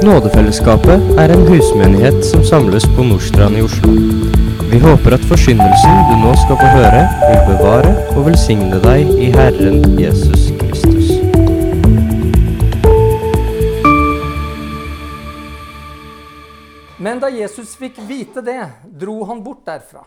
Nådefellesskapet er en husmenighet som samles på Nordstrand i Oslo. Vi håper at forsyndelsen du nå skal få høre, vil bevare og velsigne deg i Herren Jesus Kristus. Men da Jesus fikk vite det, dro han bort derfra.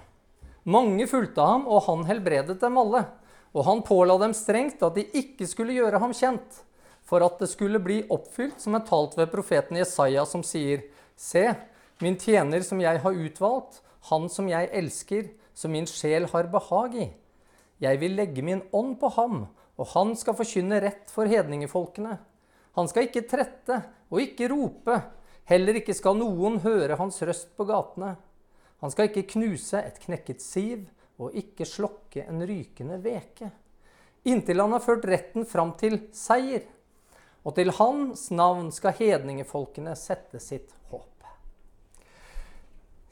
Mange fulgte ham, og han helbredet dem alle. Og han påla dem strengt at de ikke skulle gjøre ham kjent, for at det skulle bli oppfylt som er talt ved profeten Jesaja, som sier:" Se, min tjener som jeg har utvalgt, han som jeg elsker, som min sjel har behag i. Jeg vil legge min ånd på ham, og han skal forkynne rett for hedningefolkene. Han skal ikke trette og ikke rope, heller ikke skal noen høre hans røst på gatene. Han skal ikke knuse et knekket siv og ikke slokke en rykende veke. Inntil han har ført retten fram til seier. Og til hans navn skal hedningefolkene sette sitt håp.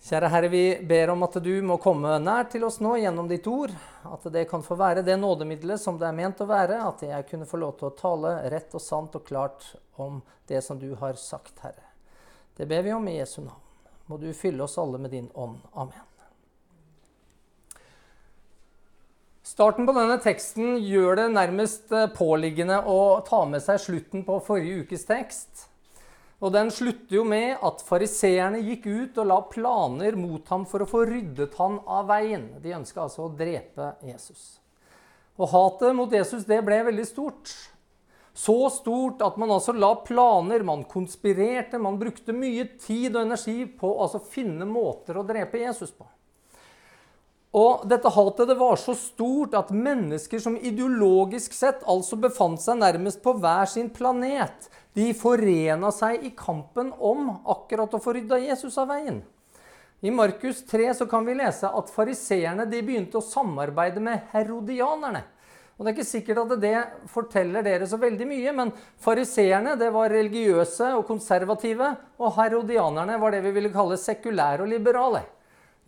Kjære Herre, vi ber om at du må komme nær til oss nå gjennom ditt ord. At det kan få være det nådemiddelet som det er ment å være. At jeg kunne få lov til å tale rett og sant og klart om det som du har sagt, Herre. Det ber vi om i Jesu navn. Må du fylle oss alle med din ånd. Amen. Starten på denne teksten gjør det nærmest eh, påliggende å ta med seg slutten på forrige ukes tekst. Og Den slutter jo med at fariseerne gikk ut og la planer mot ham for å få ryddet han av veien. De ønska altså å drepe Jesus. Og hatet mot Jesus det ble veldig stort. Så stort at man altså la planer, man konspirerte, man brukte mye tid og energi på å altså finne måter å drepe Jesus på. Og dette hatet det var så stort at mennesker som ideologisk sett altså befant seg nærmest på hver sin planet, de forena seg i kampen om akkurat å få rydda Jesus av veien. I Markus 3 så kan vi lese at fariseerne begynte å samarbeide med herodianerne. Og Det er ikke sikkert at det forteller dere så veldig mye, men fariseerne det var religiøse og konservative, og herodianerne var det vi ville kalle sekulære og liberale.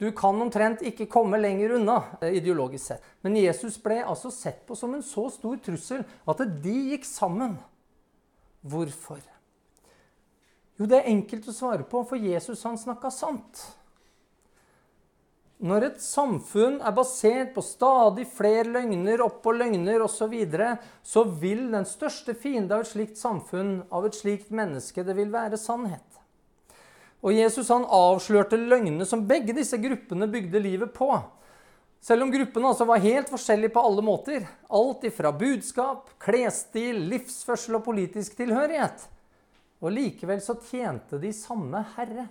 Du kan omtrent ikke komme lenger unna eh, ideologisk sett. Men Jesus ble altså sett på som en så stor trussel at de gikk sammen. Hvorfor? Jo, det er enkelt å svare på, for Jesus han snakka sant. Når et samfunn er basert på stadig flere løgner oppå løgner osv., så, videre, så vil den største fiende av et slikt samfunn, av et slikt menneske, det vil være sannhet. Og Jesus han avslørte løgnene som begge disse gruppene bygde livet på. Selv om gruppene altså var helt forskjellige på alle måter. Alt ifra budskap, klesstil, livsførsel og politisk tilhørighet. Og likevel så tjente de samme herre.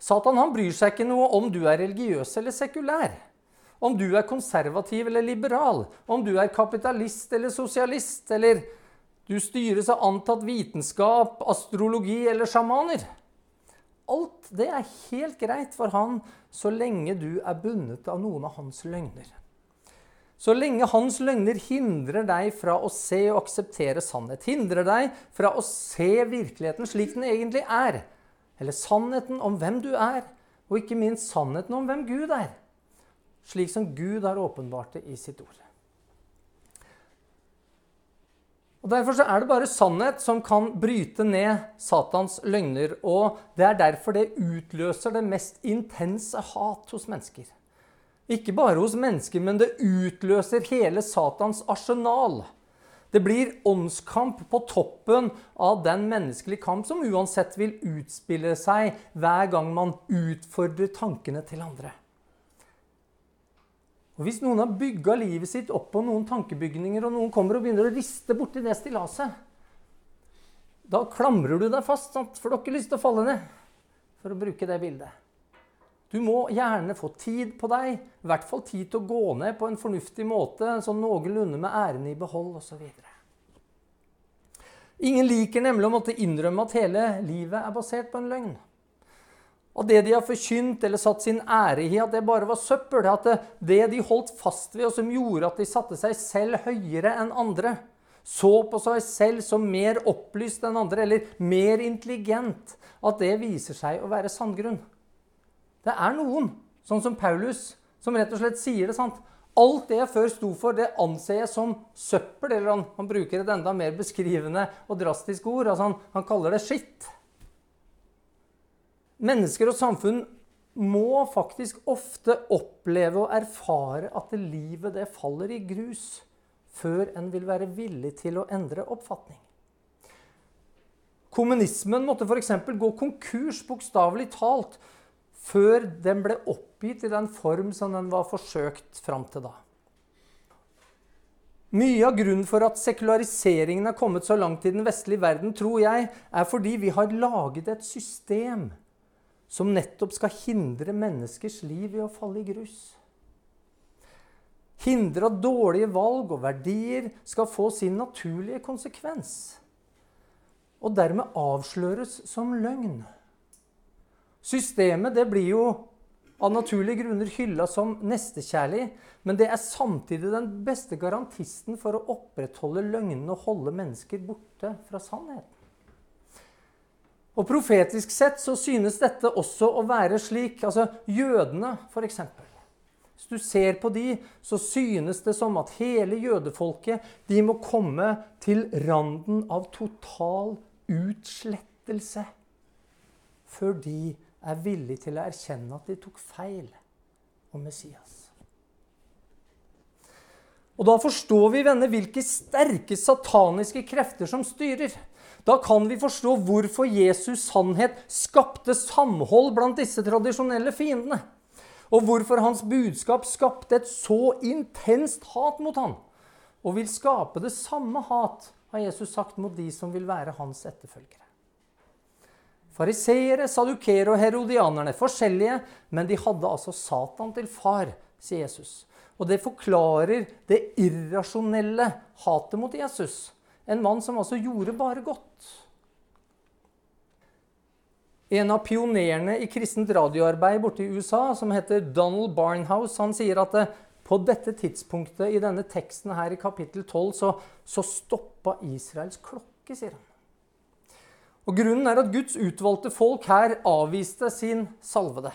Satan han bryr seg ikke noe om du er religiøs eller sekulær. Om du er konservativ eller liberal. Om du er kapitalist eller sosialist. Eller du styres av antatt vitenskap, astrologi eller sjamaner. Alt det er helt greit for han så lenge du er bundet av noen av hans løgner. Så lenge hans løgner hindrer deg fra å se og akseptere sannhet, hindrer deg fra å se virkeligheten slik den egentlig er, eller sannheten om hvem du er, og ikke minst sannheten om hvem Gud er, slik som Gud har åpenbart det i sitt ord. Og Derfor er det bare sannhet som kan bryte ned Satans løgner. Og det er derfor det utløser det mest intense hat hos mennesker. Ikke bare hos mennesker, men det utløser hele Satans arsenal. Det blir åndskamp på toppen av den menneskelige kamp som uansett vil utspille seg hver gang man utfordrer tankene til andre. Og Hvis noen har bygga livet sitt opp på noen tankebygninger, og noen kommer og begynner å riste borti det stillaset, da klamrer du deg fast, sant? for du har ikke lyst til å falle ned. For å bruke det bildet. Du må gjerne få tid på deg, i hvert fall tid til å gå ned på en fornuftig måte, sånn noenlunde med æren i behold osv. Ingen liker nemlig å måtte innrømme at hele livet er basert på en løgn. Og det de har forkynt eller satt sin ære i, at det bare var søppel. At det de holdt fast ved, og som gjorde at de satte seg selv høyere enn andre, så på seg selv som mer opplyst enn andre, eller mer intelligent, at det viser seg å være sandgrunn. Det er noen, sånn som Paulus, som rett og slett sier det sant. Alt det jeg før sto for, det anser jeg som søppel. Eller han, han bruker et enda mer beskrivende og drastisk ord. Altså han, han kaller det skitt. Mennesker og samfunn må faktisk ofte oppleve og erfare at livet det faller i grus før en vil være villig til å endre oppfatning. Kommunismen måtte f.eks. gå konkurs, bokstavelig talt, før den ble oppgitt i den form som den var forsøkt fram til da. Mye av grunnen for at sekulariseringen er kommet så langt i den vestlige verden, tror jeg, er fordi vi har laget et system som nettopp skal hindre menneskers liv i å falle i grus. Hindre at dårlige valg og verdier skal få sin naturlige konsekvens. Og dermed avsløres som løgn. Systemet det blir jo av naturlige grunner hylla som nestekjærlig, men det er samtidig den beste garantisten for å opprettholde løgnene og holde mennesker borte fra sannheten. Og Profetisk sett så synes dette også å være slik. altså Jødene, f.eks. Hvis du ser på de, så synes det som at hele jødefolket de må komme til randen av total utslettelse før de er villig til å erkjenne at de tok feil om Messias. Og Da forstår vi venner, hvilke sterke sataniske krefter som styrer. Da kan vi forstå hvorfor Jesus' sannhet skapte samhold blant disse tradisjonelle fiendene. Og hvorfor hans budskap skapte et så intenst hat mot ham. Og vil skape det samme hat, har Jesus sagt, mot de som vil være hans etterfølgere. Fariseere, sadukere og herodianerne, forskjellige, men de hadde altså Satan til far, sier Jesus. Og det forklarer det irrasjonelle hatet mot Jesus. En mann som altså gjorde bare godt. En av pionerene i kristent radioarbeid borte i USA, som heter Donald Barnhouse, han sier at på dette tidspunktet i denne teksten her i kapittel 12 så, så stoppa Israels klokke, sier han. Og Grunnen er at Guds utvalgte folk her avviste sin salvede.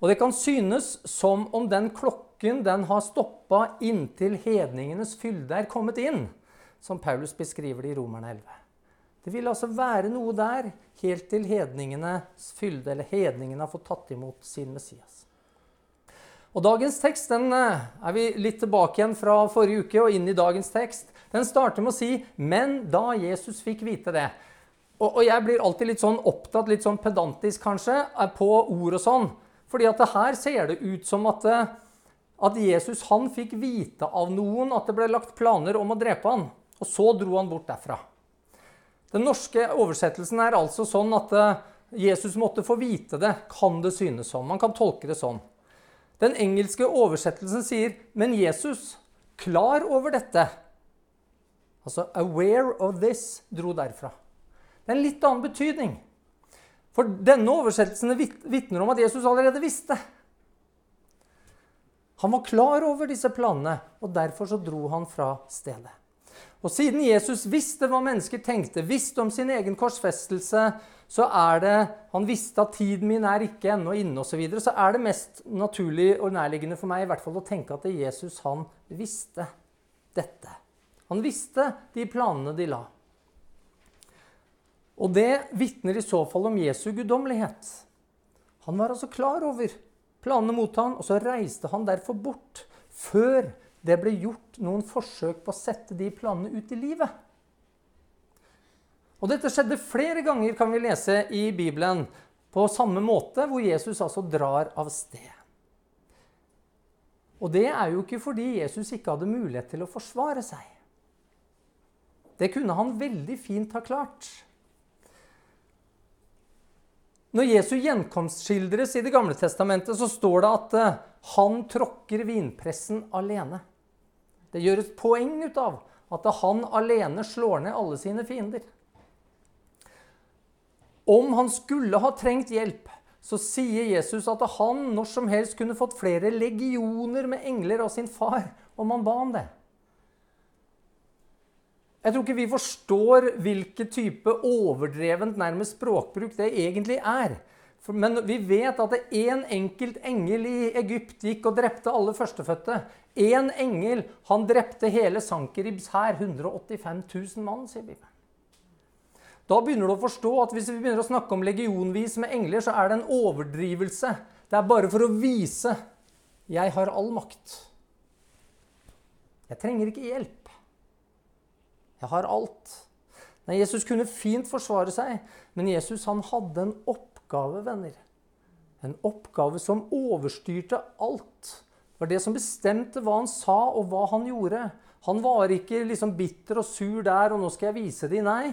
Og det kan synes som om den klokken den har stoppa inntil hedningenes fylde er kommet inn, som Paulus beskriver det i Romerne 11. Det vil altså være noe der helt til hedningenes fylde, eller hedningene har fått tatt imot sin Messias. Og Dagens tekst den eh, er vi litt tilbake igjen fra forrige uke og inn i dagens tekst. Den starter med å si 'Men da Jesus fikk vite det' Og, jeg blir alltid litt sånn opptatt, litt sånn pedantisk kanskje, eh, på ord og sånn. Fordi at det her ser det ut som at, eh, at Jesus han fikk vite av noen at det ble lagt planer om å drepe han. Og så dro han bort derfra. Den norske oversettelsen er altså sånn at eh, Jesus måtte få vite det, kan det synes som. Man kan tolke det sånn. Den engelske oversettelsen sier, men Jesus, klar over dette, altså 'aware of this', dro derfra. Det er en litt annen betydning. For denne oversettelsen vitner om at Jesus allerede visste. Han var klar over disse planene, og derfor så dro han fra stedet. Og siden Jesus visste hva mennesker tenkte, visste om sin egen korsfestelse, så er det Han visste at tiden min er ikke ennå inne, osv. Så, videre, så er det mest naturlig og nærliggende for meg i hvert fall å tenke at Jesus han visste dette. Han visste de planene de la. Og det vitner i så fall om Jesu guddommelighet. Han var altså klar over planene mot ham, og så reiste han derfor bort før det ble gjort noen forsøk på å sette de planene ut i livet. Og Dette skjedde flere ganger, kan vi lese i Bibelen, på samme måte, hvor Jesus altså drar av sted. Og det er jo ikke fordi Jesus ikke hadde mulighet til å forsvare seg. Det kunne han veldig fint ha klart. Når Jesu gjenkomst skildres i Det gamle testamentet, så står det at eh, han tråkker vinpressen alene. Det gjøres poeng ut av at han alene slår ned alle sine fiender. Om han skulle ha trengt hjelp, så sier Jesus at han når som helst kunne fått flere legioner med engler av sin far om han ba om det. Jeg tror ikke vi forstår hvilken type overdrevent nærmest språkbruk det egentlig er. Men vi vet at én enkelt engel i Egypt gikk og drepte alle førstefødte. Én engel han drepte hele Sankeribs hær, 185 000 mann, sier Bibelen. Da begynner du å forstå at hvis vi begynner å snakke om legionvis med engler, så er det en overdrivelse. Det er bare for å vise jeg har all makt. Jeg trenger ikke hjelp. Jeg har alt. Nei, Jesus kunne fint forsvare seg, men Jesus han hadde en oppgave, venner. En oppgave som overstyrte alt. Det var det som bestemte hva han sa, og hva han gjorde. Han var ikke liksom bitter og sur der, og nå skal jeg vise dem. Nei,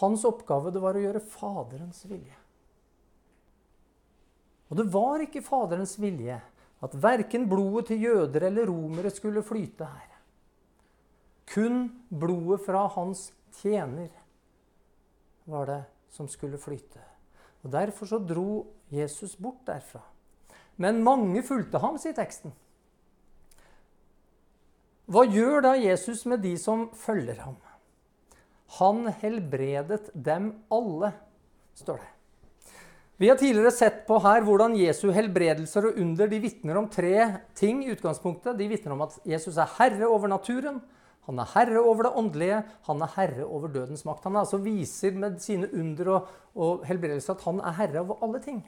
hans oppgave det var å gjøre Faderens vilje. Og det var ikke Faderens vilje at verken blodet til jøder eller romere skulle flyte her. Kun blodet fra hans tjener var det som skulle flyte. Og Derfor så dro Jesus bort derfra. Men mange fulgte ham, sier teksten. Hva gjør da Jesus med de som følger ham? Han helbredet dem alle, står det. Vi har tidligere sett på her hvordan Jesu helbredelser og under de vitner om tre ting. i utgangspunktet. De vitner om at Jesus er herre over naturen, han er herre over det åndelige, han er herre over dødens makt. Han altså viser med sine under og, og helbredelser at han er herre over alle ting.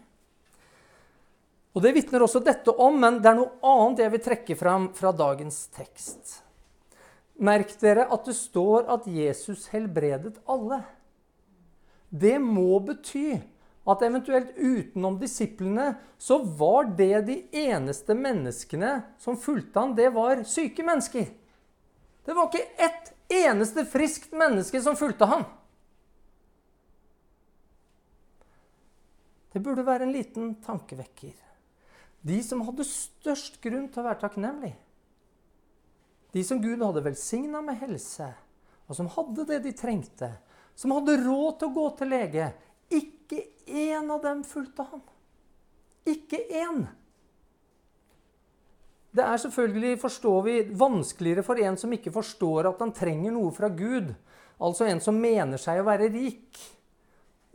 Og Det vitner også dette om, men det er noe annet jeg vil trekke fram fra dagens tekst. Merk dere at det står at Jesus helbredet alle. Det må bety at eventuelt utenom disiplene så var det de eneste menneskene som fulgte han, det var syke mennesker. Det var ikke ett eneste friskt menneske som fulgte han. Det burde være en liten tankevekker. De som hadde størst grunn til å være takknemlig. de som Gud hadde velsigna med helse, og som hadde det de trengte, som hadde råd til å gå til lege. Ikke én av dem fulgte han. Ikke én. Det er selvfølgelig, forstår vi, vanskeligere for en som ikke forstår at han trenger noe fra Gud, altså en som mener seg å være rik,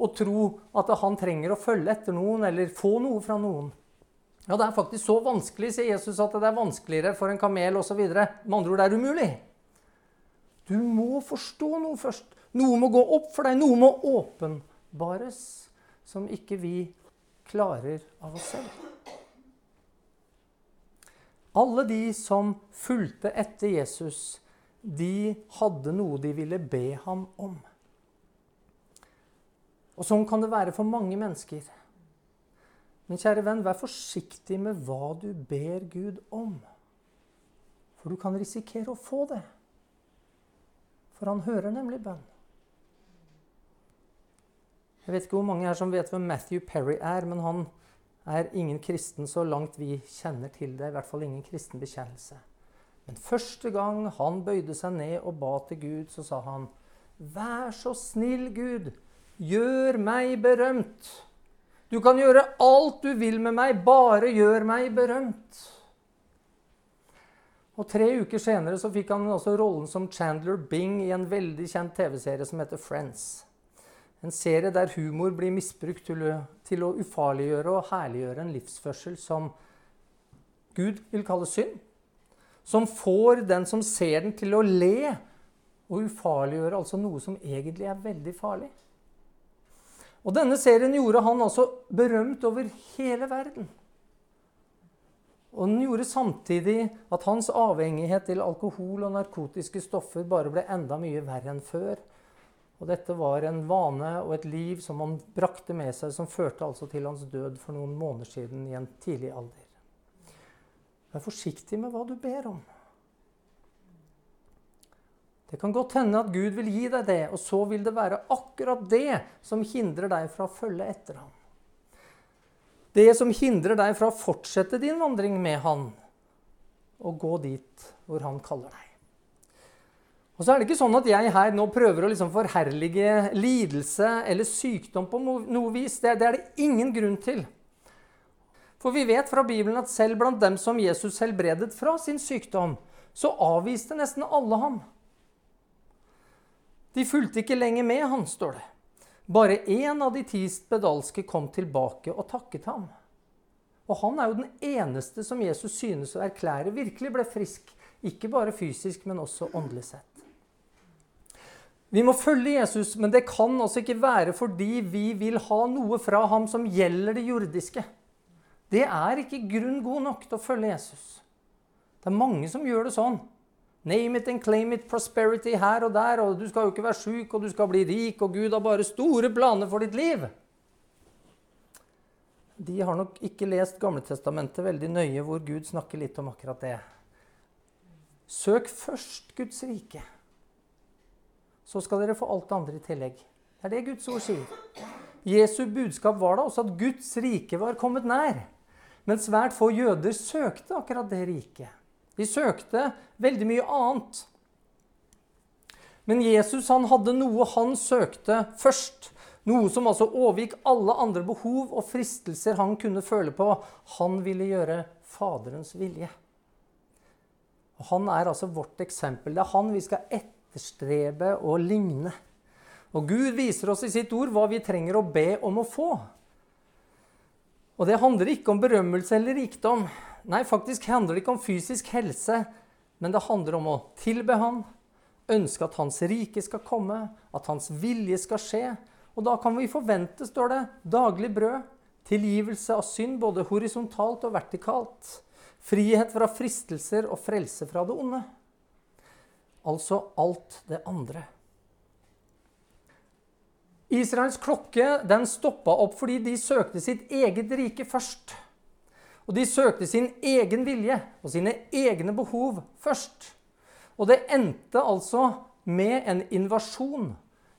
å tro at han trenger å følge etter noen eller få noe fra noen. Ja, det er faktisk så vanskelig, sier Jesus, at det er vanskeligere for en kamel osv. Med andre ord, det er umulig. Du må forstå noe først. Noe må gå opp for deg. Noe må åpenbares som ikke vi klarer av oss selv. Alle de som fulgte etter Jesus, de hadde noe de ville be ham om. Og sånn kan det være for mange mennesker. Men kjære venn, vær forsiktig med hva du ber Gud om. For du kan risikere å få det. For han hører nemlig bønn. Jeg vet ikke hvor mange her som vet hvem Matthew Perry er, men han er ingen kristen så langt vi kjenner til det. I hvert fall ingen kristen bekjennelse. Men første gang han bøyde seg ned og ba til Gud, så sa han, Vær så snill, Gud, gjør meg berømt. Du kan gjøre alt du vil med meg, bare gjør meg berømt. Og Tre uker senere så fikk han også rollen som Chandler Bing i en veldig kjent TV-serie som heter Friends. En serie der humor blir misbrukt til å, til å ufarliggjøre og herliggjøre en livsførsel som Gud vil kalle synd. Som får den som ser den, til å le og ufarliggjøre altså noe som egentlig er veldig farlig. Og denne serien gjorde han altså berømt over hele verden. Og den gjorde samtidig at hans avhengighet til alkohol og narkotiske stoffer bare ble enda mye verre enn før. Og dette var en vane og et liv som han brakte med seg, som førte altså til hans død for noen måneder siden i en tidlig alder. Vær forsiktig med hva du ber om. Det kan godt hende at Gud vil gi deg det, og så vil det være akkurat det som hindrer deg fra å følge etter ham. Det som hindrer deg fra å fortsette din vandring med han og gå dit hvor han kaller deg. Og så er det ikke sånn at jeg her nå prøver å liksom forherlige lidelse eller sykdom på noe vis. Det, det er det ingen grunn til. For vi vet fra Bibelen at selv blant dem som Jesus helbredet fra sin sykdom, så avviste nesten alle ham. De fulgte ikke lenger med han, står det. Bare én av de ti spedalske kom tilbake og takket ham. Og han er jo den eneste som Jesus synes å erklære virkelig ble frisk. Ikke bare fysisk, men også åndelig sett. Vi må følge Jesus, men det kan altså ikke være fordi vi vil ha noe fra ham som gjelder det jordiske. Det er ikke grunn god nok til å følge Jesus. Det er mange som gjør det sånn. Name it and claim it, prosperity her og der, og du skal jo ikke være sjuk, og du skal bli rik, og Gud har bare store planer for ditt liv. De har nok ikke lest Gamletestamentet veldig nøye, hvor Gud snakker litt om akkurat det. Søk først Guds rike. Så skal dere få alt det andre i tillegg. Det er det Guds ord sier. Jesu budskap var da også at Guds rike var kommet nær. Men svært få jøder søkte akkurat det riket. De søkte veldig mye annet. Men Jesus han hadde noe han søkte først. Noe som altså overgikk alle andre behov og fristelser han kunne føle på. Han ville gjøre Faderens vilje. Og Han er altså vårt eksempel. Det er han vi skal etterstrebe og ligne. Og Gud viser oss i sitt ord hva vi trenger å be om å få. Og det handler ikke om berømmelse eller rikdom. Nei, faktisk handler det ikke om fysisk helse, men det handler om å tilbe Han, ønske at Hans rike skal komme, at Hans vilje skal skje. Og da kan vi forvente, står det, daglig brød, tilgivelse av synd både horisontalt og vertikalt, frihet fra fristelser og frelse fra det onde. Altså alt det andre. Israels klokke den stoppa opp fordi de søkte sitt eget rike først. Og de søkte sin egen vilje og sine egne behov først. Og det endte altså med en invasjon,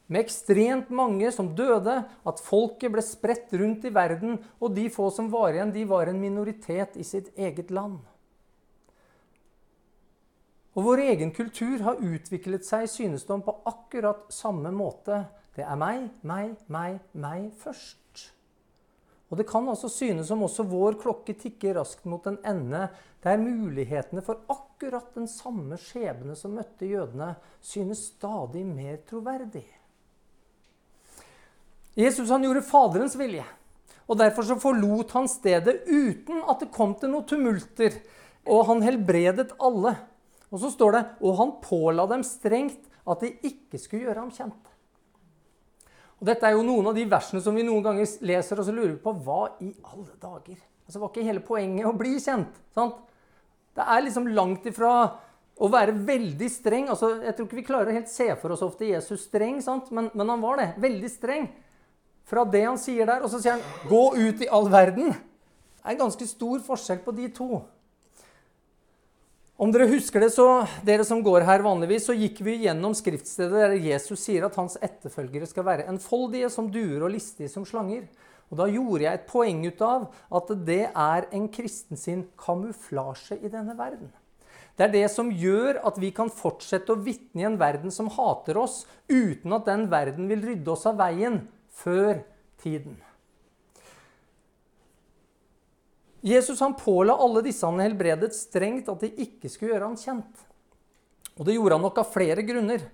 med ekstremt mange som døde, at folket ble spredt rundt i verden, og de få som var igjen, de var en minoritet i sitt eget land. Og vår egen kultur har utviklet seg, synes det om, på akkurat samme måte det er meg, meg, meg, meg først. Og Det kan altså synes som også vår klokke tikker raskt mot en ende der mulighetene for akkurat den samme skjebne som møtte jødene, synes stadig mer troverdig. Jesus han gjorde Faderens vilje, og derfor så forlot han stedet uten at det kom til noen tumulter, og han helbredet alle. Og så står det og han påla dem strengt at de ikke skulle gjøre ham kjent. Og Dette er jo noen av de versene som vi noen ganger leser og så lurer vi på hva i alle dager? Altså, Var ikke hele poenget å bli kjent? sant? Det er liksom langt ifra å være veldig streng. altså Jeg tror ikke vi klarer å helt se for oss ofte Jesus streng, sant? Men, men han var det. Veldig streng. Fra det han sier der, og så sier han 'gå ut i all verden'. Det er en ganske stor forskjell på de to. Om dere husker det, så dere som går her vanligvis, så gikk vi gjennom skriftstedet der Jesus sier at hans etterfølgere skal være enfoldige som duer og listige som slanger. Og Da gjorde jeg et poeng ut av at det er en kristen sin kamuflasje i denne verden. Det er det som gjør at vi kan fortsette å vitne i en verden som hater oss, uten at den verden vil rydde oss av veien før tiden. Jesus han påla alle disse han helbredet, strengt at de ikke skulle gjøre han kjent. Og det gjorde han nok av flere grunner.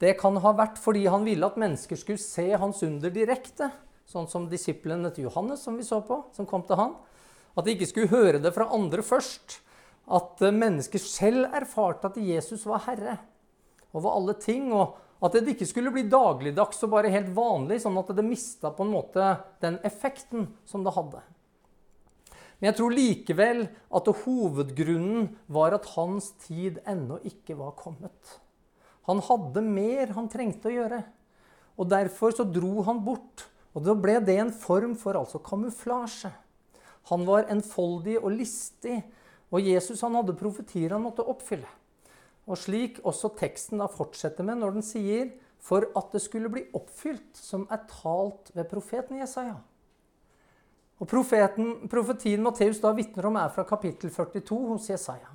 Det kan ha vært fordi han ville at mennesker skulle se hans under direkte, sånn som disiplene til Johannes, som vi så på, som kom til han. At de ikke skulle høre det fra andre først. At eh, mennesker selv erfarte at Jesus var herre over alle ting. og at det ikke skulle bli dagligdags og bare helt vanlig, sånn at det mista på en måte den effekten som det hadde. Men jeg tror likevel at hovedgrunnen var at hans tid ennå ikke var kommet. Han hadde mer han trengte å gjøre. Og Derfor så dro han bort. Og da ble det en form for altså kamuflasje. Han var enfoldig og listig, og Jesus han hadde profetier han måtte oppfylle. Og slik også teksten da fortsetter med når den sier for at det skulle bli oppfylt som er talt ved profeten Jesaja. Og profeten, Profetien Matteus da vitner om, er fra kapittel 42 hos Jesaja.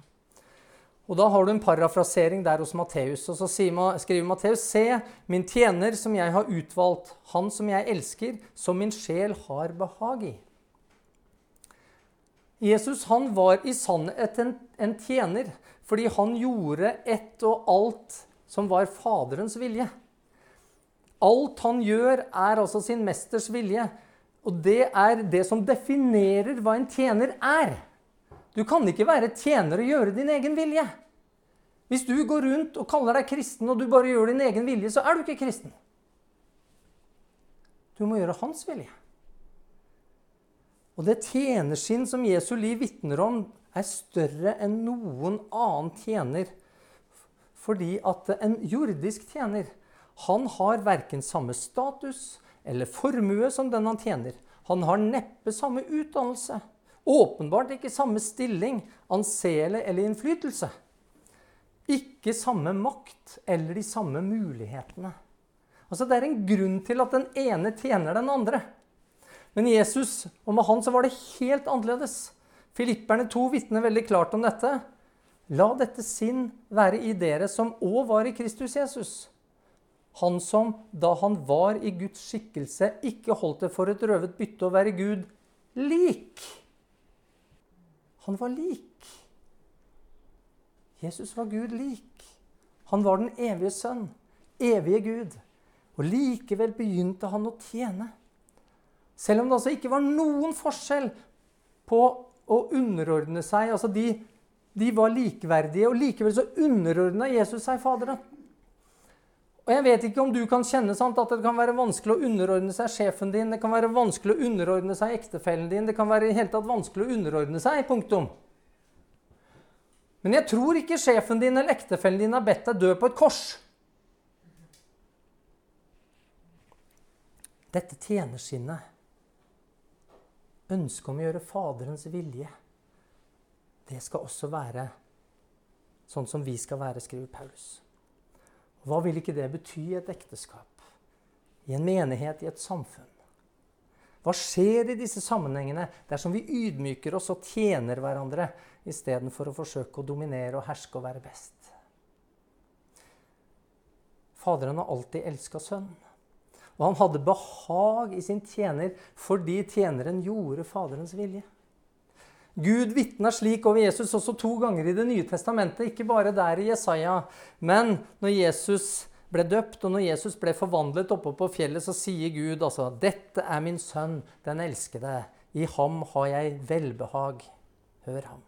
Og Da har du en parafrasering der hos Matteus. Og så skriver Matteus.: Se, min tjener som jeg har utvalgt, han som jeg elsker, som min sjel har behag i. Jesus han var i sannhet en, en tjener fordi han gjorde ett og alt som var Faderens vilje. Alt han gjør, er altså sin mesters vilje. Og det er det som definerer hva en tjener er. Du kan ikke være tjener og gjøre din egen vilje. Hvis du går rundt og kaller deg kristen, og du bare gjør din egen vilje, så er du ikke kristen. Du må gjøre hans vilje. Og det tjenersinn som Jesu liv vitner om, er større enn noen annen tjener. Fordi at en jordisk tjener, han har verken samme status eller formue som den han tjener. Han har neppe samme utdannelse. Åpenbart ikke samme stilling, anseelse eller innflytelse. Ikke samme makt eller de samme mulighetene. Altså Det er en grunn til at den ene tjener den andre. Men Jesus, og med han så var det helt annerledes. Filipperne 2 vitner veldig klart om dette. La dette sinn være i dere som òg var i Kristus Jesus. Han som, da han var i Guds skikkelse, ikke holdt det for et røvet bytte å være Gud lik han var lik. Jesus var Gud lik. Han var den evige sønn, evige Gud. Og likevel begynte han å tjene. Selv om det altså ikke var noen forskjell på å underordne seg altså de, de var likeverdige, og likevel så underordna Jesus seg Faderen. Og Jeg vet ikke om du kan kjenne sant, at det kan være vanskelig å underordne seg sjefen din, det kan være vanskelig å underordne seg ektefellen din, det kan være i hele tatt vanskelig å underordne seg. punktum. Men jeg tror ikke sjefen din eller ektefellen din har bedt deg dø på et kors. Dette tjenersinnet, ønsket om å gjøre Faderens vilje, det skal også være sånn som vi skal være, skriver Paulus. Hva vil ikke det bety i et ekteskap? I en menighet, i et samfunn? Hva skjer i disse sammenhengene dersom vi ydmyker oss og tjener hverandre istedenfor å forsøke å dominere og herske og være best? Faderen har alltid elska sønnen. Og han hadde behag i sin tjener fordi tjeneren gjorde Faderens vilje. Gud vitna slik over Jesus også to ganger i Det nye testamentet, ikke bare der i Jesaja. Men når Jesus ble døpt, og når Jesus ble forvandlet oppe på fjellet, så sier Gud altså 'Dette er min sønn, den elskede. I ham har jeg velbehag. Hør ham.'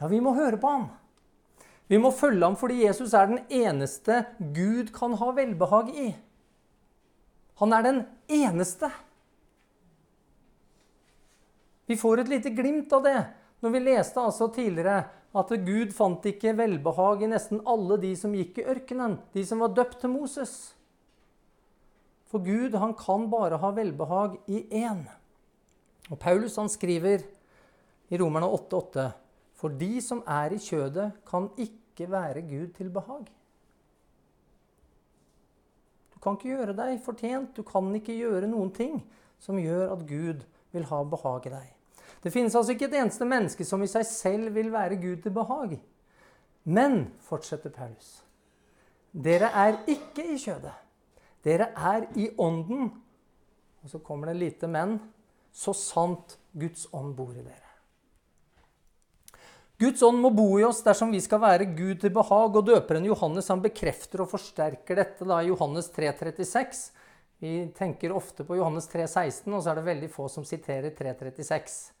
Ja, vi må høre på ham. Vi må følge ham fordi Jesus er den eneste Gud kan ha velbehag i. Han er den eneste. Vi får et lite glimt av det når vi leste altså tidligere at Gud fant ikke velbehag i nesten alle de som gikk i ørkenen, de som var døpt til Moses. For Gud han kan bare ha velbehag i én. Og Paulus han skriver i Romerne 8,8.: For de som er i kjødet, kan ikke være Gud til behag. Du kan ikke gjøre deg fortjent, du kan ikke gjøre noen ting som gjør at Gud vil ha behag i deg. Det finnes altså ikke et eneste menneske som i seg selv vil være Gud til behag. Men, fortsetter Paulus, dere er ikke i kjødet. Dere er i ånden. Og så kommer det lite men. Så sant Guds ånd bor i dere. Guds ånd må bo i oss dersom vi skal være Gud til behag. Og døperen Johannes han bekrefter og forsterker dette da i Johannes 3,36. Vi tenker ofte på Johannes 3,16, og så er det veldig få som siterer 3,36.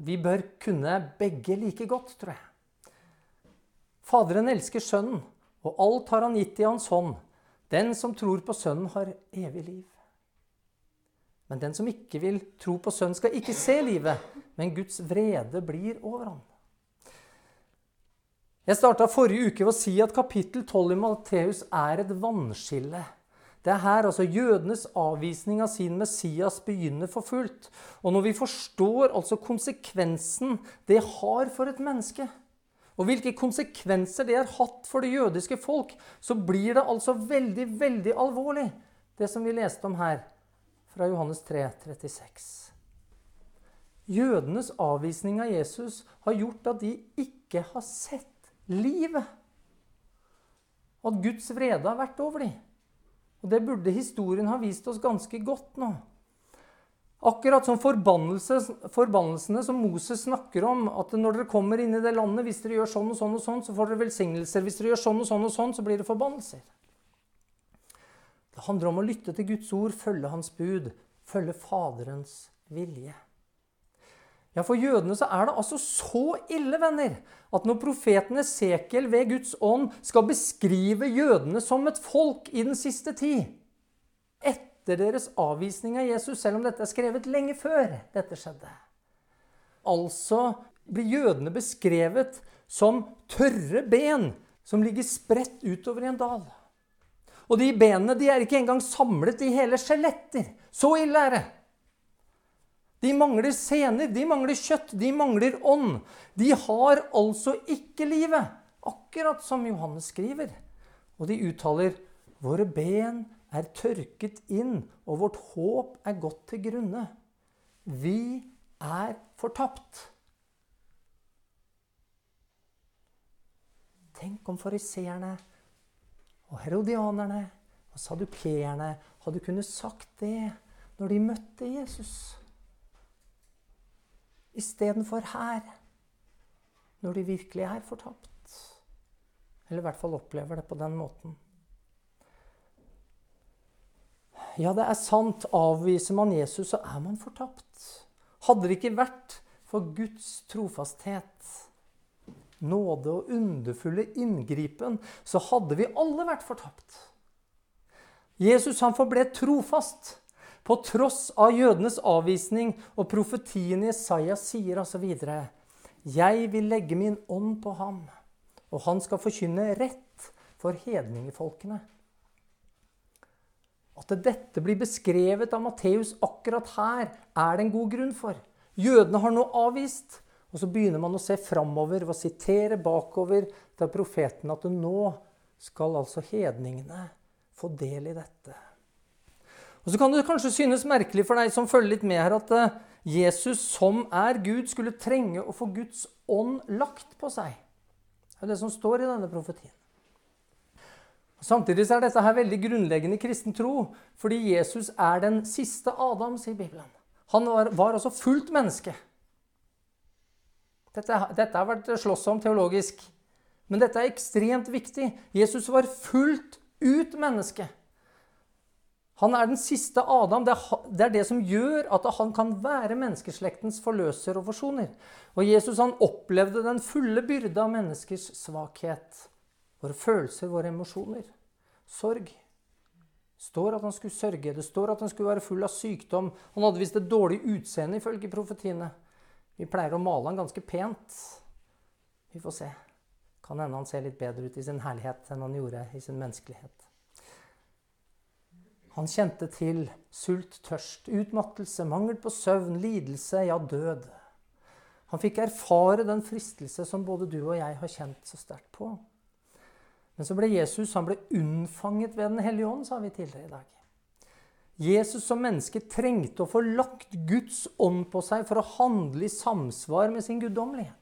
Vi bør kunne begge like godt, tror jeg. Faderen elsker Sønnen, og alt har han gitt i Hans hånd. Den som tror på Sønnen, har evig liv. Men den som ikke vil tro på Sønnen, skal ikke se livet, men Guds vrede blir over ham. Jeg starta forrige uke ved å si at kapittel 12 i Malteus er et vannskille. Det er her altså jødenes avvisning av sin Messias begynner for fullt. Og når vi forstår altså konsekvensen det har for et menneske, og hvilke konsekvenser det har hatt for det jødiske folk, så blir det altså veldig, veldig alvorlig, det som vi leste om her fra Johannes 3, 36. Jødenes avvisning av Jesus har gjort at de ikke har sett livet. At Guds vrede har vært over dem. Og det burde historien ha vist oss ganske godt nå. Akkurat som forbannelsene som Moses snakker om, at når dere kommer inn i det landet, hvis dere gjør sånn og sånn, og sånn, så får dere velsignelser. Hvis dere gjør sånn og sånn, og sånn, så blir det forbannelser. Det handler om å lytte til Guds ord, følge Hans bud, følge Faderens vilje. Ja, For jødene så er det altså så ille, venner, at når profeten Esekiel ved Guds ånd skal beskrive jødene som et folk i den siste tid, etter deres avvisning av Jesus, selv om dette er skrevet lenge før dette skjedde Altså blir jødene beskrevet som tørre ben som ligger spredt utover i en dal. Og de benene de er ikke engang samlet i hele skjeletter. Så ille er det. De mangler sener, de mangler kjøtt, de mangler ånd. De har altså ikke livet, akkurat som Johannes skriver. Og de uttaler våre ben er tørket inn, og vårt håp er gått til grunne. Vi er fortapt. Tenk om fariseerne og herodianerne og sadukeerne hadde kunnet sagt det når de møtte Jesus istedenfor her, når de virkelig er fortapt. Eller i hvert fall opplever det på den måten. Ja, det er sant. Avviser man Jesus, så er man fortapt. Hadde det ikke vært for Guds trofasthet, nåde og underfulle inngripen, så hadde vi alle vært fortapt. Jesus han forble trofast. På tross av jødenes avvisning og profetien Jesaja sier altså videre Jeg vil legge min ånd på ham, og han skal forkynne rett for hedningefolkene. At dette blir beskrevet av Matteus akkurat her, er det en god grunn for. Jødene har nå avvist, og så begynner man å se framover og sitere bakover til profeten at nå skal altså hedningene få del i dette. Og Så kan det kanskje synes merkelig for deg som følger litt med her, at eh, Jesus, som er Gud, skulle trenge å få Guds ånd lagt på seg. Det er det som står i denne profetien. Samtidig er dette her veldig grunnleggende kristen tro, fordi Jesus er den siste Adam, sier Bibelen. Han var, var altså fullt menneske. Dette, dette har vært slåss om teologisk, men dette er ekstremt viktig. Jesus var fullt ut menneske. Han er den siste Adam. Det er det som gjør at han kan være menneskeslektens forløser og forsoner. Og Jesus han opplevde den fulle byrde av menneskers svakhet. Våre følelser, våre emosjoner. Sorg. Det står at han skulle sørge. Det står at han skulle være full av sykdom. Han hadde visst et dårlig utseende, ifølge profetiene. Vi pleier å male han ganske pent. Vi får se. Kan hende han ser litt bedre ut i sin herlighet enn han gjorde i sin menneskelighet. Han kjente til sult, tørst, utmattelse, mangel på søvn, lidelse, ja, død. Han fikk erfare den fristelse som både du og jeg har kjent så sterkt på. Men så ble Jesus han ble unnfanget ved Den hellige ånd, sa vi tidligere i dag. Jesus som menneske trengte å få lagt Guds ånd på seg for å handle i samsvar med sin guddommelighet.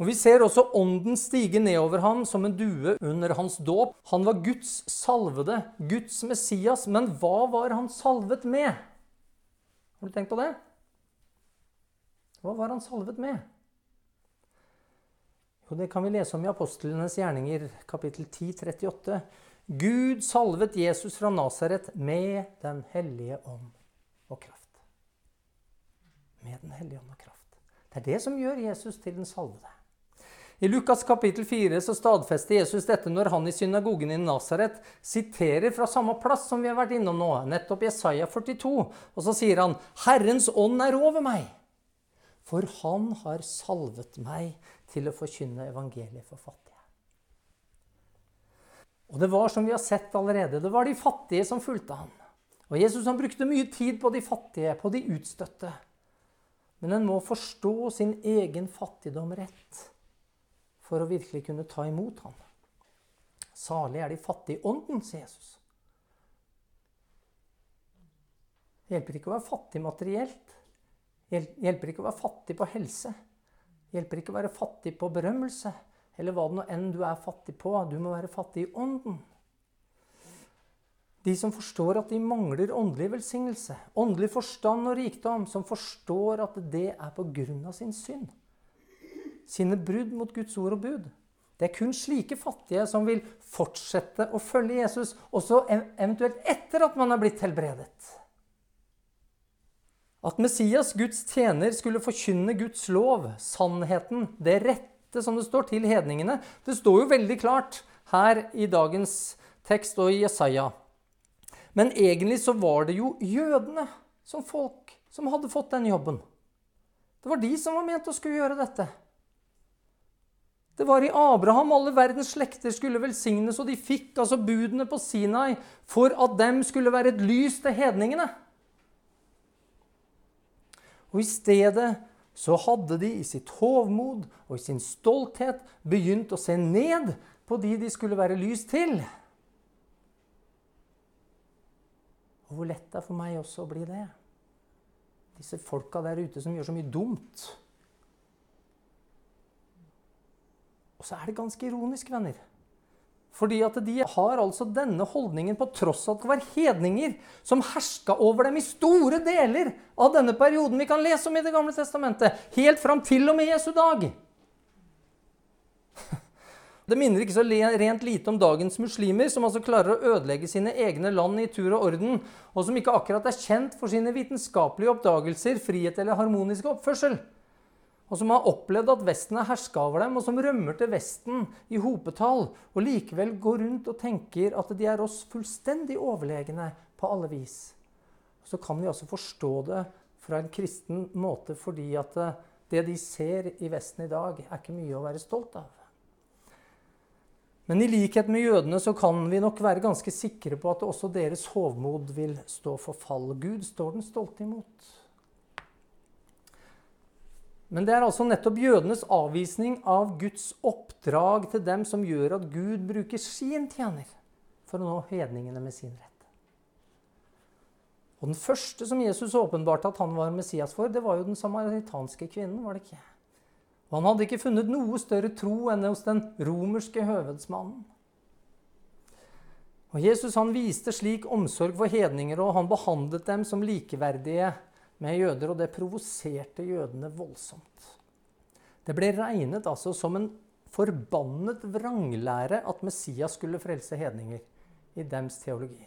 Og Vi ser også ånden stige nedover ham som en due under hans dåp. Han var Guds salvede, Guds Messias. Men hva var han salvet med? Har du tenkt på det? Hva var han salvet med? Jo, Det kan vi lese om i Apostlenes gjerninger, kapittel 10, 38. Gud salvet Jesus fra Nasaret med Den hellige ånd og kraft. Med Den hellige ånd og kraft. Det er det som gjør Jesus til den salvede. I Lukas kapittel 4 så stadfester Jesus dette når han i synagogen i Nasaret siterer fra samme plass som vi har vært innom nå, nettopp Jesaja 42. Og så sier han, 'Herrens ånd er over meg, for han har salvet meg til å forkynne evangeliet for fattige'. Og det var som vi har sett allerede, det var de fattige som fulgte han. Og Jesus han brukte mye tid på de fattige, på de utstøtte. Men en må forstå sin egen fattigdom rett for å virkelig kunne ta imot ham. Salig er de fattige i ånden, sier Jesus. Det hjelper ikke å være fattig materielt. Det hjelper ikke å være fattig på helse. Det hjelper ikke å være fattig på berømmelse, eller hva det nå enn du er fattig på. Du må være fattig i ånden. De som forstår at de mangler åndelig velsignelse, åndelig forstand og rikdom, som forstår at det er på grunn av sin synd sine brudd mot Guds ord og bud. Det er kun slike fattige som vil fortsette å følge Jesus, også eventuelt etter at man er blitt helbredet. At Messias, Guds tjener, skulle forkynne Guds lov, sannheten, det rette som det står til hedningene, det står jo veldig klart her i dagens tekst og i Jesaja. Men egentlig så var det jo jødene som folk som hadde fått den jobben. Det var de som var ment å skulle gjøre dette. Det var i Abraham alle verdens slekter skulle velsignes, og de fikk altså budene på Sinai for at dem skulle være et lys til hedningene. Og i stedet så hadde de i sitt hovmod og i sin stolthet begynt å se ned på de de skulle være lys til. Og hvor lett det er for meg også å bli det. Disse folka der ute som gjør så mye dumt. Og så er det ganske ironisk, venner. Fordi at de har altså denne holdningen på tross av at det var hedninger som herska over dem i store deler av denne perioden vi kan lese om i Det gamle testamentet. Helt fram til og med Jesu dag. Det minner ikke så rent lite om dagens muslimer, som altså klarer å ødelegge sine egne land i tur og orden, og som ikke akkurat er kjent for sine vitenskapelige oppdagelser, frihet eller harmoniske oppførsel. Og som har opplevd at Vesten er herska over dem, og som rømmer til Vesten i hopetall, og likevel går rundt og tenker at de er oss fullstendig overlegne på alle vis. Så kan vi altså forstå det fra en kristen måte fordi at det de ser i Vesten i dag, er ikke mye å være stolt av. Men i likhet med jødene så kan vi nok være ganske sikre på at også deres hovmod vil stå for fall. Gud står den stolte imot. Men det er altså nettopp jødenes avvisning av Guds oppdrag til dem som gjør at Gud bruker sin tjener for å nå hedningene med sin rett. Og Den første som Jesus åpenbarte at han var Messias for, det var jo den samaritanske kvinnen. var det ikke? Og han hadde ikke funnet noe større tro enn hos den romerske høvedsmannen. Og Jesus han viste slik omsorg for hedninger, og han behandlet dem som likeverdige med jøder, og det provoserte jødene voldsomt. Det ble regnet altså som en forbannet vranglære at Messias skulle frelse hedninger i dems teologi.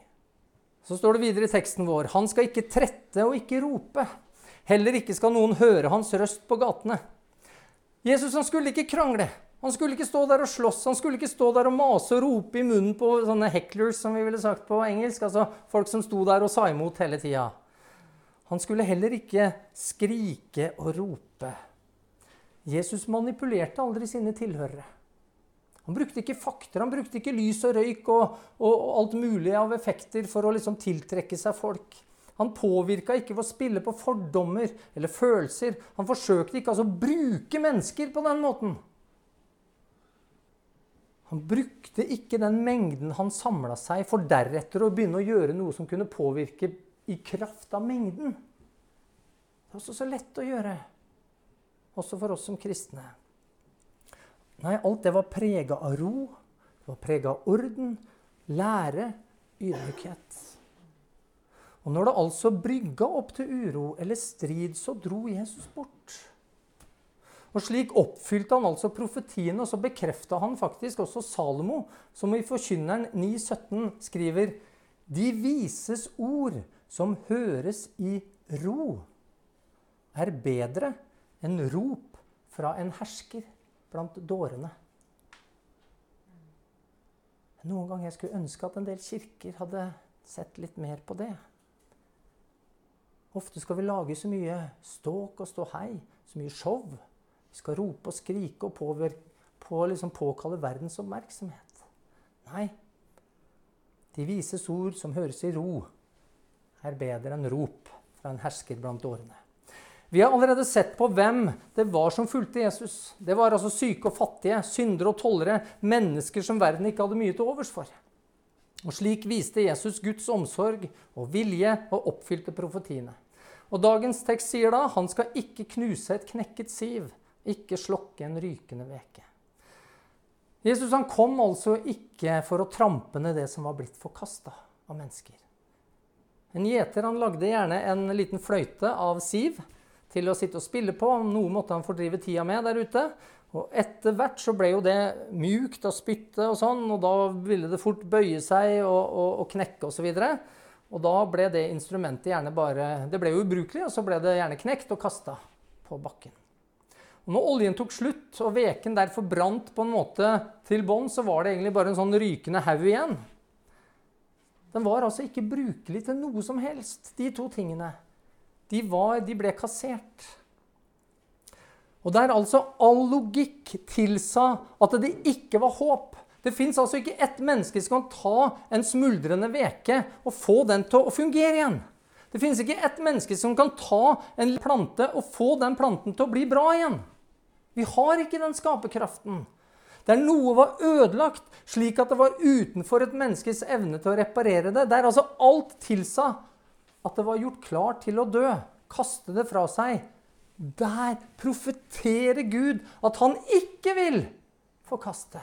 Så står det videre i teksten vår.: Han skal ikke trette og ikke rope. Heller ikke skal noen høre hans røst på gatene. Jesus han skulle ikke krangle. Han skulle ikke stå der og slåss. Han skulle ikke stå der og mase og rope i munnen på sånne hecklers, som vi ville sagt på engelsk. Altså folk som sto der og sa imot hele tida. Han skulle heller ikke skrike og rope. Jesus manipulerte aldri sine tilhørere. Han brukte ikke fakter, han brukte ikke lys og røyk og, og, og alt mulig av effekter for å liksom tiltrekke seg folk. Han påvirka ikke ved å spille på fordommer eller følelser. Han forsøkte ikke altså å bruke mennesker på den måten. Han brukte ikke den mengden han samla seg, for deretter å begynne å gjøre noe som kunne påvirke i kraft av mengden. Det er også så lett å gjøre, også for oss som kristne. Nei, alt det var prega av ro, det var prega av orden, lære, ydmykhet. Og når det altså brygga opp til uro eller strid, så dro Jesus bort. Og Slik oppfylte han altså profetiene, og så bekrefta han faktisk også Salomo, som i Forkynneren 9,17 skriver De vises ord som høres i ro, er bedre enn rop fra en hersker blant dårene. Noen ganger jeg skulle ønske at en del kirker hadde sett litt mer på det. Ofte skal vi lage så mye ståk og ståhei, så mye show. Vi skal rope og skrike og påvirke, på, liksom påkalle verdens oppmerksomhet. Nei. De vises ord som høres i ro, er bedre enn rop fra en hersker blant årene. Vi har allerede sett på hvem det var som fulgte Jesus. Det var altså syke og fattige, syndere og tollere, mennesker som verden ikke hadde mye til overs for. Og Slik viste Jesus Guds omsorg og vilje og oppfylte profetiene. Og Dagens tekst sier da han skal ikke knuse et knekket siv, ikke slokke en rykende veke. Jesus han kom altså ikke for å trampe ned det som var blitt forkasta av mennesker. En gjeter han lagde gjerne en liten fløyte av siv til å sitte og spille på. Noe måtte han fordrive tida med der ute. Og etter hvert så ble jo det mjukt og spytte og sånn, og da ville det fort bøye seg og, og, og knekke osv. Og, og da ble det instrumentet gjerne bare Det ble jo ubrukelig, og så ble det gjerne knekt og kasta på bakken. Og når oljen tok slutt, og veken derfor brant på en måte til bånn, så var det egentlig bare en sånn rykende haug igjen. Den var altså ikke brukelig til noe som helst, de to tingene. De, var, de ble kassert. Og der altså all logikk tilsa at det ikke var håp. Det fins altså ikke ett menneske som kan ta en smuldrende veke og få den til å fungere igjen. Det finnes ikke ett menneske som kan ta en plante og få den planten til å bli bra igjen. Vi har ikke den skaperkraften. Der noe var ødelagt, slik at det var utenfor et menneskes evne til å reparere det. Der altså alt tilsa at det var gjort klart til å dø. Kaste det fra seg. Der profeterer Gud at han ikke vil forkaste,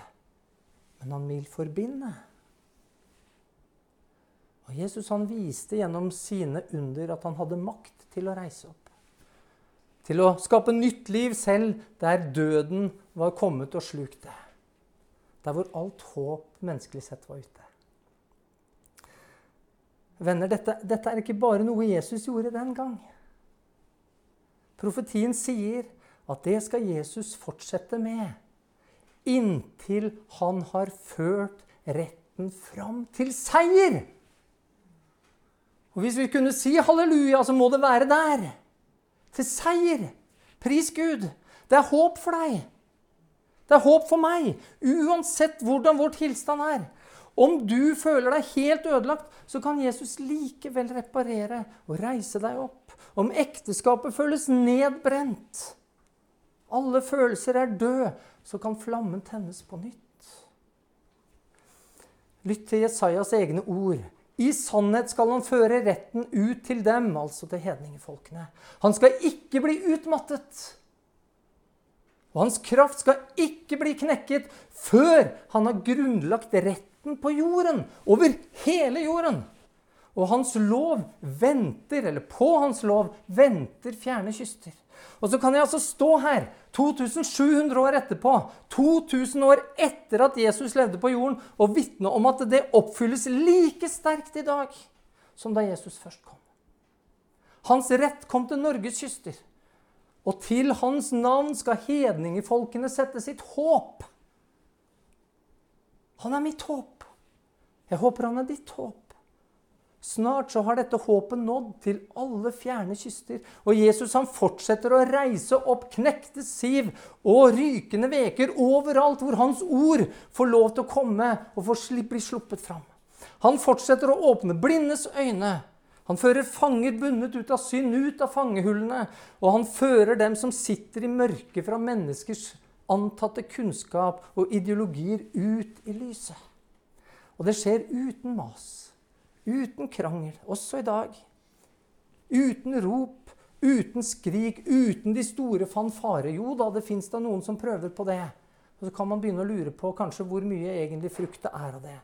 men han vil forbinde. Og Jesus han viste gjennom sine under at han hadde makt til å reise opp. Til å skape nytt liv selv der døden var kommet og slukt det. Der hvor alt håp menneskelig sett var ute. Venner, dette, dette er ikke bare noe Jesus gjorde den gang. Profetien sier at det skal Jesus fortsette med inntil han har ført retten fram til seier. Og Hvis vi kunne si halleluja, så må det være der. Til seier. Pris Gud. Det er håp for deg. Det er håp for meg, uansett hvordan vår tilstand er. Om du føler deg helt ødelagt, så kan Jesus likevel reparere og reise deg opp. Om ekteskapet føles nedbrent, alle følelser er døde, så kan flammen tennes på nytt. Lytt til Jesajas egne ord. I sannhet skal han føre retten ut til dem, altså til hedningefolkene. Han skal ikke bli utmattet. Og hans kraft skal ikke bli knekket før han har grunnlagt retten på jorden, over hele jorden. Og hans lov venter, eller på hans lov venter fjerne kyster. Og så kan jeg altså stå her 2700 år etterpå, 2000 år etter at Jesus levde på jorden, og vitne om at det oppfylles like sterkt i dag som da Jesus først kom. Hans rett kom til Norges kyster. Og til hans navn skal hedningefolkene sette sitt håp. Han er mitt håp. Jeg håper han er ditt håp. Snart så har dette håpet nådd til alle fjerne kyster. Og Jesus han fortsetter å reise opp knekte siv og rykende veker overalt hvor hans ord får lov til å komme og får bli sluppet fram. Han fortsetter å åpne blindes øyne. Han fører fanger bundet ut av synd, ut av fangehullene. Og han fører dem som sitter i mørket fra menneskers antatte kunnskap og ideologier, ut i lyset. Og det skjer uten mas. Uten krangel, også i dag. Uten rop, uten skrik, uten de store fanfare. Jo da, det fins da noen som prøver på det. Og så kan man begynne å lure på kanskje hvor mye egentlig frukt det er av det.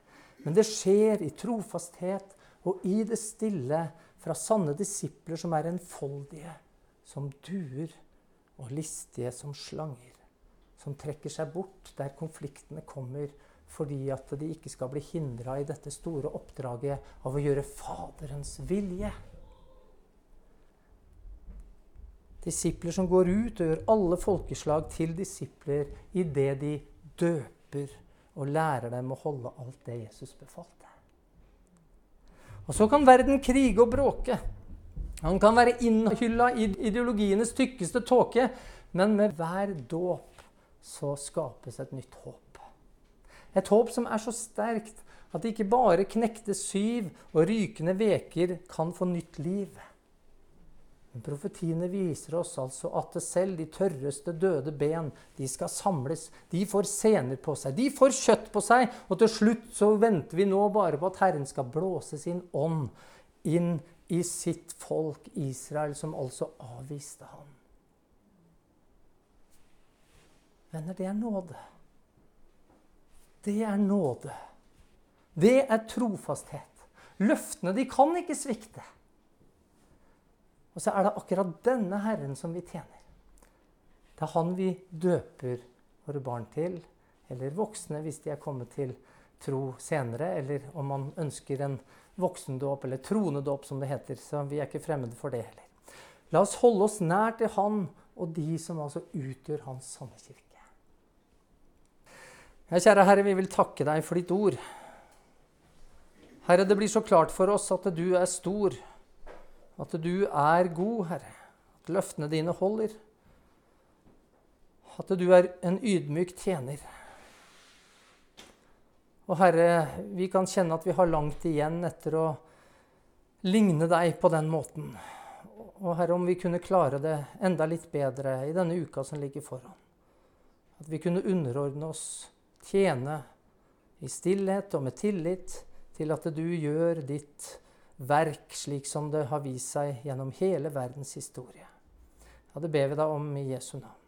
Men det skjer i trofasthet og i det stille fra sanne disipler som er enfoldige, som duer, og listige som slanger. Som trekker seg bort der konfliktene kommer fordi at de ikke skal bli hindra i dette store oppdraget av å gjøre Faderens vilje. Disipler som går ut og gjør alle folkeslag til disipler idet de døper og lærer dem å holde alt det Jesus befalte. Og så kan verden krige og bråke. Han kan være innhylla i ideologienes tykkeste tåke, men med hver dåp så skapes et nytt håp. Et håp som er så sterkt at ikke bare knekte syv og rykende veker kan få nytt liv. Men profetiene viser oss altså at selv de tørreste døde ben de skal samles. De får sener på seg, de får kjøtt på seg. Og til slutt så venter vi nå bare på at Herren skal blåse sin ånd inn i sitt folk Israel, som altså avviste ham. Venner, det er nåde. Det er nåde. Det er trofasthet. Løftene, de kan ikke svikte. Og så er det akkurat denne Herren som vi tjener. Det er han vi døper våre barn til, eller voksne hvis de er kommet til tro senere, eller om man ønsker en voksendåp, eller tronedåp, som det heter. Så vi er ikke fremmede for det heller. La oss holde oss nær til Han og de som altså utgjør Hans sanne kirke. Ja, kjære Herre, vi vil takke deg for ditt ord. Herre, det blir så klart for oss at du er stor, at du er god, Herre. At løftene dine holder. At du er en ydmyk tjener. Og Herre, vi kan kjenne at vi har langt igjen etter å ligne deg på den måten. Og Herre, om vi kunne klare det enda litt bedre i denne uka som ligger foran. At vi kunne underordne oss, tjene i stillhet og med tillit til at du gjør ditt verk slik som det har vist seg gjennom hele verdens historie. Ja, det ber vi da om i Jesu navn.